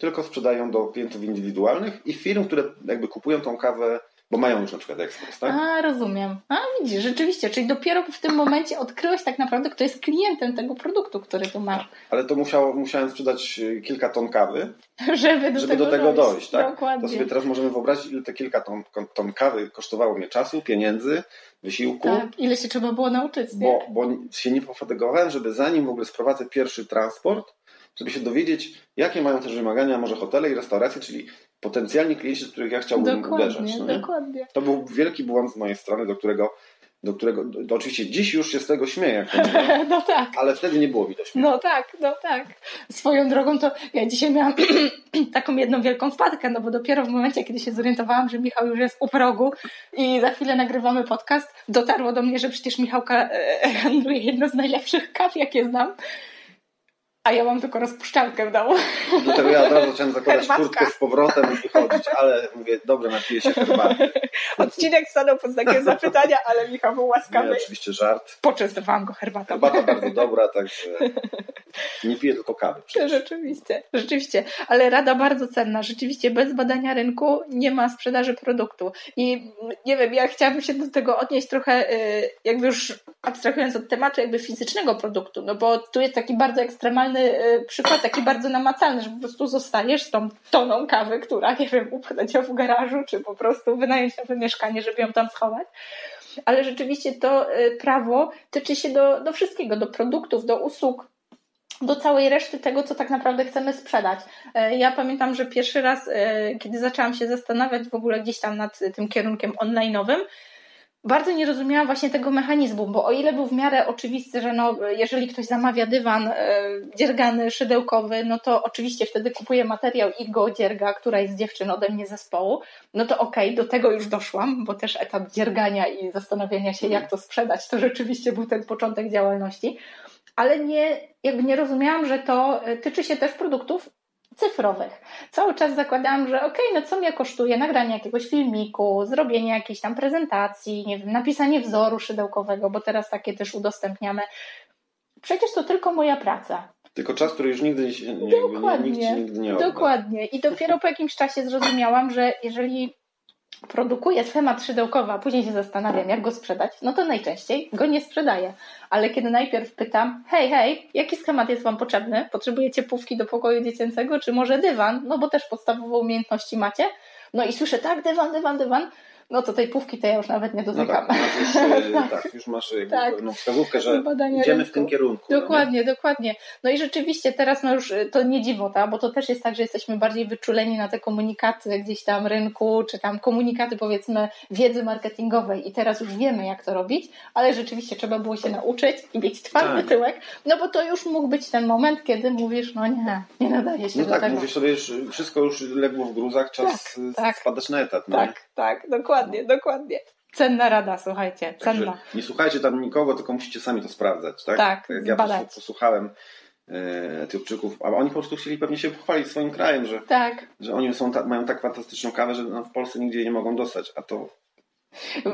tylko sprzedają do klientów indywidualnych i firm, które jakby kupują tą kawę, bo mają już na przykład ekspres, tak? A, rozumiem. A, widzisz, rzeczywiście, czyli dopiero w tym momencie odkryłeś tak naprawdę, kto jest klientem tego produktu, który tu masz, Ale to musiało, musiałem sprzedać y, kilka ton kawy, <laughs> żeby do żeby tego do tego dojść, tak? To Dokładnie. sobie teraz możemy wyobrazić, ile te kilka ton, ton kawy kosztowało mnie czasu, pieniędzy, wysiłku, Tak, ile się trzeba było nauczyć, nie? bo, bo się nie pofatygowałem, żeby zanim w ogóle sprowadzę pierwszy transport, żeby się dowiedzieć, jakie mają też wymagania może hotele i restauracje, czyli potencjalni klienci, do których ja chciałbym Dokładnie, uderzać. No nie? dokładnie. To był wielki błąd z mojej strony, do którego, do którego do, oczywiście dziś już się z tego śmieję, jak to mówię, <laughs> No tak. ale wtedy nie było widać. No tak, no tak. Swoją drogą to ja dzisiaj miałam <clears throat> taką jedną wielką wpadkę, no bo dopiero w momencie, kiedy się zorientowałam, że Michał już jest u progu i za chwilę nagrywamy podcast, dotarło do mnie, że przecież Michałka e, handluje jedno z najlepszych kaw, jakie znam. A ja mam tylko rozpuszczalkę w domu. Do tego ja od razu zacząłem <laughs> zakładać Herbatka. kurtkę z powrotem i wychodzić, ale mówię, dobra, napiję się herbaty. <laughs> Odcinek stanął pod znakiem zapytania, ale Michał był Nie, łaskawy. oczywiście żart. Poczęstowałam go herbatą. Herbata bardzo <laughs> dobra, także nie piję tylko kawy. przecież. Rzeczywiście, rzeczywiście, ale rada bardzo cenna. Rzeczywiście bez badania rynku nie ma sprzedaży produktu. I nie wiem, ja chciałabym się do tego odnieść trochę, y, jakby już abstrahując od tematu jakby fizycznego produktu, no bo tu jest taki bardzo ekstremalny y, przykład, taki bardzo namacalny, że po prostu zostaniesz z tą toną kawy, która, nie wiem, upchnie cię w garażu, czy po prostu wynająć nowe mieszkanie, żeby ją tam schować. Ale rzeczywiście to y, prawo tyczy się do, do wszystkiego, do produktów, do usług, do całej reszty tego, co tak naprawdę chcemy sprzedać. E, Ja pamiętam, że pierwszy raz, e, kiedy zaczęłam się zastanawiać w ogóle gdzieś tam nad tym kierunkiem online'owym, bardzo nie rozumiałam właśnie tego mechanizmu, bo o ile był w miarę oczywisty, że no, jeżeli ktoś zamawia dywan e, dziergany, szydełkowy, no to oczywiście wtedy kupuje materiał i go dzierga któraś z dziewczyn ode mnie zespołu, no to okej, do tego już doszłam, bo też etap dziergania i zastanawiania się, jak to sprzedać, to rzeczywiście był ten początek działalności. Ale nie, jakby nie rozumiałam, że to e, tyczy się też produktów cyfrowych. Cały czas zakładałam, że okej, okay, no co mnie kosztuje nagranie jakiegoś filmiku, zrobienie jakiejś tam prezentacji, nie wiem, napisanie wzoru szydełkowego, bo teraz takie też udostępniamy. Przecież to tylko moja praca. Tylko czas, który już nigdy, nie, dokładnie, ci nigdy nie odda. Dokładnie. I dopiero po jakimś czasie zrozumiałam, że jeżeli produkuję schemat szydełkowy, a później się zastanawiam, jak go sprzedać, no to najczęściej go nie sprzedaję. Ale kiedy najpierw pytam, hej, hej, jaki schemat jest Wam potrzebny? Potrzebujecie pówki do pokoju dziecięcego, czy może dywan? No bo też podstawowe umiejętności macie. No i słyszę, tak, dywan, dywan, dywan no to tej pówki to ja już nawet nie dotykam. No tak, już, e, tak. tak, już masz tak. no, wskazówkę, że Badanie idziemy rynku. w tym kierunku. No dokładnie, no dokładnie. No i rzeczywiście teraz no już e, to nie dziwota, bo to też jest tak, że jesteśmy bardziej wyczuleni na te komunikaty gdzieś tam rynku, czy tam komunikaty powiedzmy wiedzy marketingowej i teraz już wiemy jak to robić, ale rzeczywiście trzeba było się nauczyć i mieć twardy tak. tyłek, no bo to już mógł być ten moment, kiedy mówisz, no nie, nie nadaje się no do tak, tego. mówisz sobie, już wszystko już legło w gruzach, czas tak, tak. spadać na etat. No? Tak, tak, dokładnie dokładnie, dokładnie. Cenna rada, słuchajcie, cenna. Także nie słuchajcie tam nikogo, tylko musicie sami to sprawdzać, tak? Tak, tak ja po posłuchałem Etiopczyków, a oni po prostu chcieli pewnie się pochwalić swoim krajem, że, tak. że oni są ta, mają tak fantastyczną kawę, że no, w Polsce nigdzie jej nie mogą dostać, a to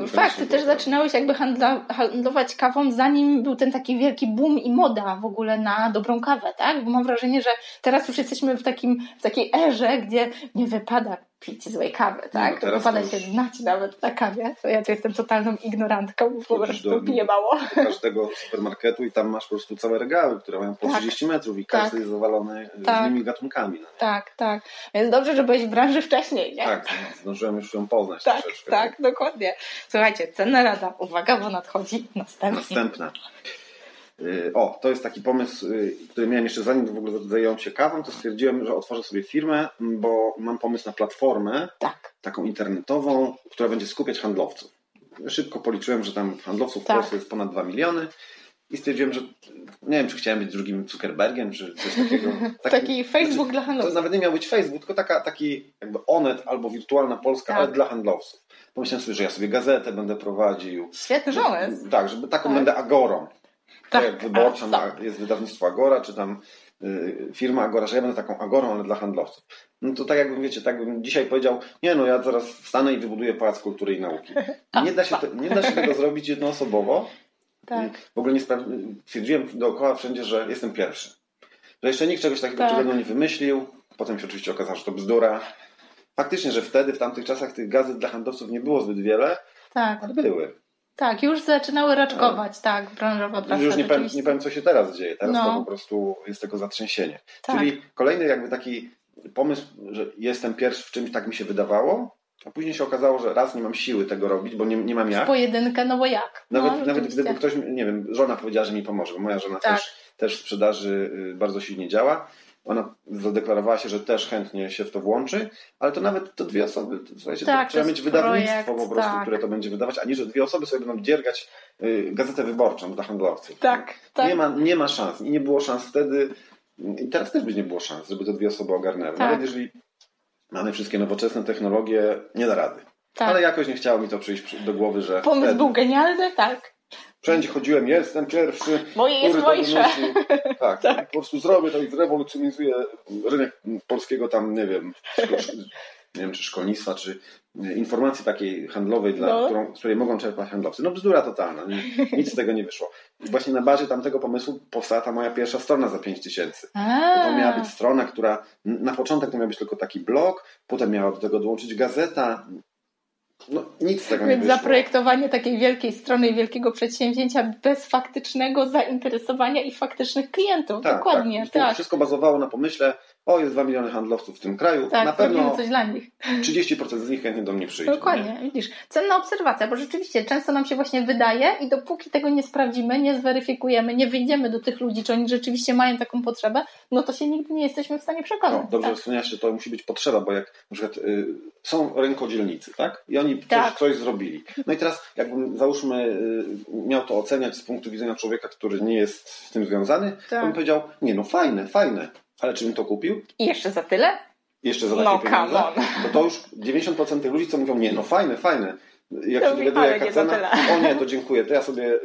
Fakt, ty też zaczynałeś jakby handla, handlować kawą, zanim był ten taki wielki boom i moda w ogóle na dobrą kawę, tak? Bo mam wrażenie, że teraz już jesteśmy w, takim, w takiej erze, gdzie nie wypada pić złej kawy, tak? No, wypada już... się znać nawet na kawie. Ja to jestem totalną ignorantką, bo po prostu do, piję mało. Do każdego supermarketu i tam masz po prostu całe regały, które mają po tak. 30 metrów i każdy tak. jest zawalony tak. różnymi gatunkami. No. Tak, tak. Więc dobrze, że byłeś w branży wcześniej, nie? Tak, zdążyłem już ją poznać tak, troszeczkę. Tak, dokładnie. Słuchajcie, cenna rada. Uwaga, bo nadchodzi następna. Następna. Y, o, to jest taki pomysł, y, który miałem jeszcze zanim w ogóle zająłem się kawą, to stwierdziłem, że otworzę sobie firmę, bo mam pomysł na platformę tak. taką internetową, która będzie skupiać handlowców. Szybko policzyłem, że tam handlowców tak. w Polsce jest ponad 2 miliony i stwierdziłem, że nie wiem, czy chciałem być drugim Zuckerbergiem, czy coś takiego. <laughs> Taki, taki Facebook znaczy, dla handlowców. To nawet nie miał być Facebook, tylko taka, taki jakby Onet albo wirtualna Polska, tak. ale dla handlowców. Pomyślałem sobie, że ja sobie gazetę będę prowadził. Świetny pomysł. Tak, żeby taką tak. będę agorą. Tak, jak wyborcza tak. jest wydawnictwo Agora, czy tam y, firma Agora, że ja będę taką Agorą, ale dla handlowców. No to tak jakbym, wiecie, tak bym dzisiaj powiedział, nie no, ja zaraz wstanę i wybuduję Pałac Kultury i Nauki. <laughs> Nie da się, nie da się tego zrobić jednoosobowo. Tak. W ogóle nie twierdziłem dookoła wszędzie, że jestem pierwszy. Że jeszcze nikt czegoś takiego tak. nie wymyślił. Potem się oczywiście okazało, że to bzdura. Faktycznie, że wtedy, w tamtych czasach tych gazet dla handlowców nie było zbyt wiele, tak. ale były. Tak, już zaczynały raczkować, tak, branżowa prasa. Już nie powiem, nie powiem, co się teraz dzieje. Teraz no. to po prostu jest tego zatrzęsienie. Tak. Czyli kolejny jakby taki pomysł, że jestem pierwszy w czymś, tak mi się wydawało, a później się okazało, że raz nie mam siły tego robić, bo nie, nie mam jak. W pojedynkę, no bo jak? Nawet, no, nawet gdyby ktoś, nie wiem, żona powiedziała, że mi pomoże, bo moja żona tak. też, też w sprzedaży y, bardzo silnie działa ona zadeklarowała się, że też chętnie się w to włączy, ale to nawet to dwie osoby. Słuchajcie, tak, to trzeba mieć wydawnictwo projekt, po prostu, tak. które to będzie wydawać, a nie, że dwie osoby sobie będą dziergać y, gazetę wyborczą dla handlowców. Tak, tak. Nie ma, nie ma szans i nie było szans wtedy i teraz też by nie było szans, żeby te dwie osoby ogarnęły. Tak. Nawet jeżeli mamy wszystkie nowoczesne technologie, nie da rady. Tak. Ale jakoś nie chciało mi to przyjść do głowy, że. Pomysł wtedy... był genialny, tak. Wszędzie chodziłem, jestem pierwszy. Moje jest mojsze. Tak, <laughs> tak, po prostu zrobię to i zrewolucjonizuję rynek polskiego tam, nie wiem, <laughs> nie wiem, czy szkolnictwa, czy informacji takiej handlowej, dla, no. którą, z której mogą czerpać handlowcy. No bzdura totalna, nic z tego nie wyszło. I właśnie na bazie tamtego pomysłu powstała ta moja pierwsza strona za 5 tysięcy. To miała być strona, która na początek to miał być tylko taki blog, potem miała do tego dołączyć gazeta, no, nic z tego Więc nie wyszło. zaprojektowanie takiej wielkiej strony i wielkiego przedsięwzięcia bez faktycznego zainteresowania i faktycznych klientów. Tak, Dokładnie. Tak. tak. Wszystko bazowało na pomyśle, o jest 2 miliony handlowców w tym kraju, tak, na pewno coś dla nich. 30% z nich chętnie do mnie przyjdzie. Dokładnie, nie? widzisz. Cenna obserwacja, bo rzeczywiście często nam się właśnie wydaje i dopóki tego nie sprawdzimy, nie zweryfikujemy, nie wyjdziemy do tych ludzi, czy oni rzeczywiście mają taką potrzebę, no to się nigdy nie jesteśmy w stanie przekonać. No, dobrze tak. wspomniałeś, że to musi być potrzeba, bo jak na przykład y, są rynkodzielnicy, tak? I oni tak. coś, coś zrobili. No i teraz jakbym załóżmy y, miał to oceniać z punktu widzenia człowieka, który nie jest z tym związany, tak. to bym powiedział, nie no fajne, fajne, ale czy bym to kupił? I jeszcze za tyle? Jeszcze za takie no, pieniądze? To to już 90% tych ludzi, co mówią, nie, no fajne, fajne. Jak to się dowiaduje jaka cena, o nie, to dziękuję, to ja sobie y,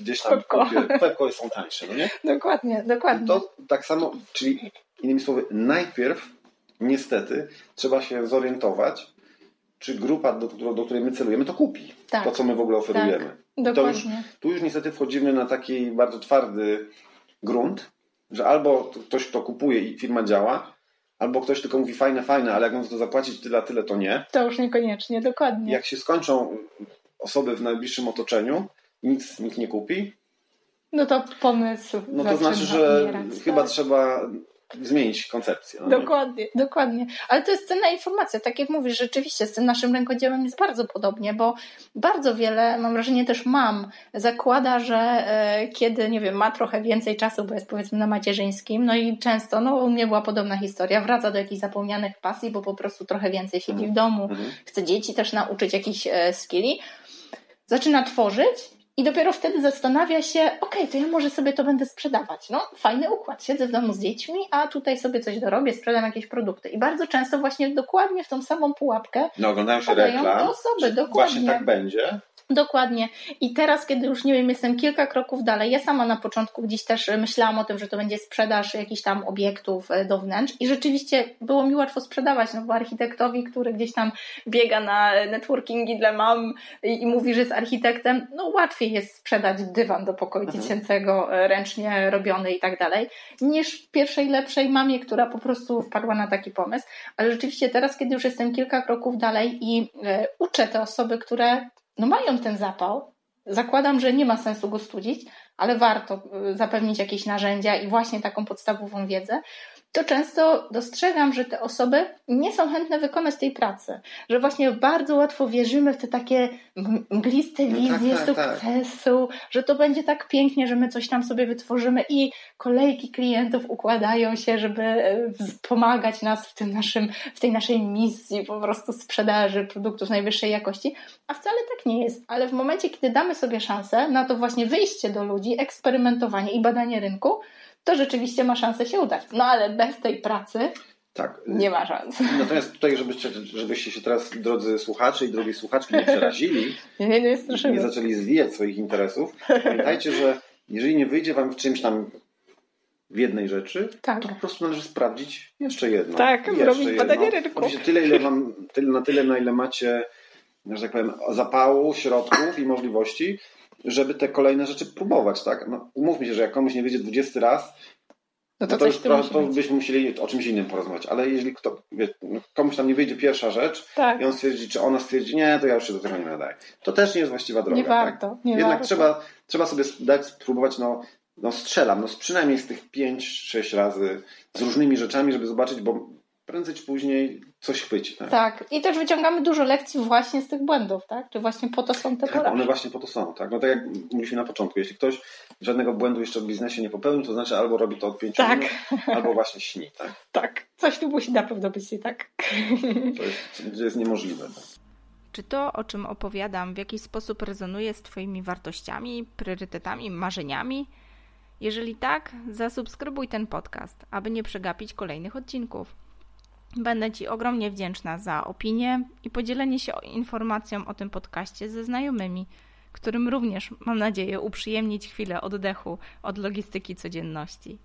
gdzieś tam Pepko. kupię. Pepko są tańsze, no nie? Dokładnie, dokładnie. To tak samo, czyli innymi słowy, najpierw niestety trzeba się zorientować, czy grupa, do, do której my celujemy, to kupi. Tak. To, co my w ogóle oferujemy. Tak. Dokładnie. Już, tu już niestety wchodzimy na taki bardzo twardy grunt, że albo ktoś to kupuje i firma działa, albo ktoś tylko mówi fajne, fajne, ale jak mam za to zapłacić tyle, tyle, to nie. To już niekoniecznie, dokładnie. Jak się skończą osoby w najbliższym otoczeniu, nic nikt nie kupi. No to pomysł. No to znaczy, że umierać, chyba tak? trzeba zmienić koncepcję. No dokładnie, nie? dokładnie. Ale to jest cenna informacja. Tak jak mówisz, rzeczywiście z tym naszym rękodziełem jest bardzo podobnie, bo bardzo wiele, mam wrażenie też mam, zakłada, że e, kiedy, nie wiem, ma trochę więcej czasu, bo jest powiedzmy na macierzyńskim, no i często, no u mnie była podobna historia, wraca do jakichś zapomnianych pasji, bo po prostu trochę więcej siedzi w mhm. domu, mhm. chce dzieci też nauczyć jakichś e, skilli, zaczyna tworzyć i dopiero wtedy zastanawia się, okej, okay, to ja może sobie to będę sprzedawać. No, fajny układ. Siedzę w domu z dziećmi, a tutaj sobie coś dorobię, sprzedam jakieś produkty. I bardzo często właśnie dokładnie w tą samą pułapkę no, oglądają się reklam, osoby. Dokładnie. Właśnie tak będzie. Dokładnie. I teraz, kiedy już nie wiem, jestem kilka kroków dalej, ja sama na początku gdzieś też myślałam o tym, że to będzie sprzedaż jakichś tam obiektów e, do wnętrz i rzeczywiście było mi łatwo sprzedawać, no bo architektowi, który gdzieś tam biega na networkingi dla mam i, mówi, że jest architektem, no łatwiej jest sprzedać dywan do pokoju mhm. dziecięcego, ręcznie robiony i tak dalej, niż pierwszej lepszej mamie, która po prostu wpadła na taki pomysł. Ale rzeczywiście teraz, kiedy już jestem kilka kroków dalej i uczę te osoby, które no mają ten zapał. Zakładam, że nie ma sensu go studzić, ale warto y, zapewnić jakieś narzędzia i właśnie taką podstawową wiedzę, to często dostrzegam, że te osoby nie są chętne wykonać tej pracy. Że właśnie bardzo łatwo wierzymy w te takie mgliste wizje no tak, tak, tak. sukcesu, tak. że to będzie tak pięknie, że my coś tam sobie wytworzymy i kolejki klientów układają się, żeby e, pomagać nas w, tym naszym, w tej naszej misji po prostu sprzedaży produktów najwyższej jakości. A wcale tak nie jest. Ale w momencie, kiedy damy sobie szansę na to właśnie wyjście do ludzi, eksperymentowanie i badanie rynku, to rzeczywiście ma szansę się udać. No ale bez tej pracy tak. Nie ma szans. <laughs> Natomiast tutaj, żebyście, żebyście się teraz, drodzy słuchacze i drogie słuchaczki, nie przerazili, <laughs> nie, nie, nie, nie zaczęli zwijać swoich interesów, pamiętajcie, że jeżeli nie wyjdzie Wam w czymś tam w jednej rzeczy, tak. to po prostu należy sprawdzić jeszcze jedno. Tak, jeszcze zrobić jedno. badanie rynku. tyle, ile wam, tyle, na tyle, na ile macie, że tak powiem, zapału, środków i możliwości, żeby te kolejne rzeczy próbować, tak? No, umówmy się, że jak komuś nie wyjdzie 20 raz, no to, no to już to, to byśmy musieli o czymś innym porozmawiać. Ale jeżeli kto, wie, no, komuś tam nie wyjdzie pierwsza rzecz tak. i on stwierdzi, czy ona stwierdzi, nie, to ja już się do tego nie nadaję. To też nie jest właściwa droga. Nie warto. Tak? Nie Jednak warto. Trzeba, trzeba sobie dać spróbować, no, no strzelam, no przynajmniej z tych 5-6 razy z różnymi rzeczami, żeby zobaczyć, bo prędzej czy później coś chwyci. Tak? tak. I też wyciągamy dużo lekcji właśnie z tych błędów, tak? Czy właśnie po to są te tak, One właśnie po to są, tak? No tak jak mówiliśmy na początku, jeśli ktoś żadnego błędu jeszcze w biznesie nie popełnił, to znaczy albo robi to od pięciu tak. minut, albo właśnie śni, tak? <laughs> Tak. Coś tu musi na pewno być nie tak. To jest, jest niemożliwe. Tak? Czy to, o czym opowiadam, w jakiś sposób rezonuje z Twoimi wartościami, priorytetami, marzeniami? Jeżeli tak, zasubskrybuj ten podcast, aby nie przegapić kolejnych odcinków. Będę Ci ogromnie wdzięczna za opinię i podzielenie się informacją o tym podcaście ze znajomymi, którym również, mam nadzieję, uprzyjemnić chwilę oddechu od logistyki codzienności.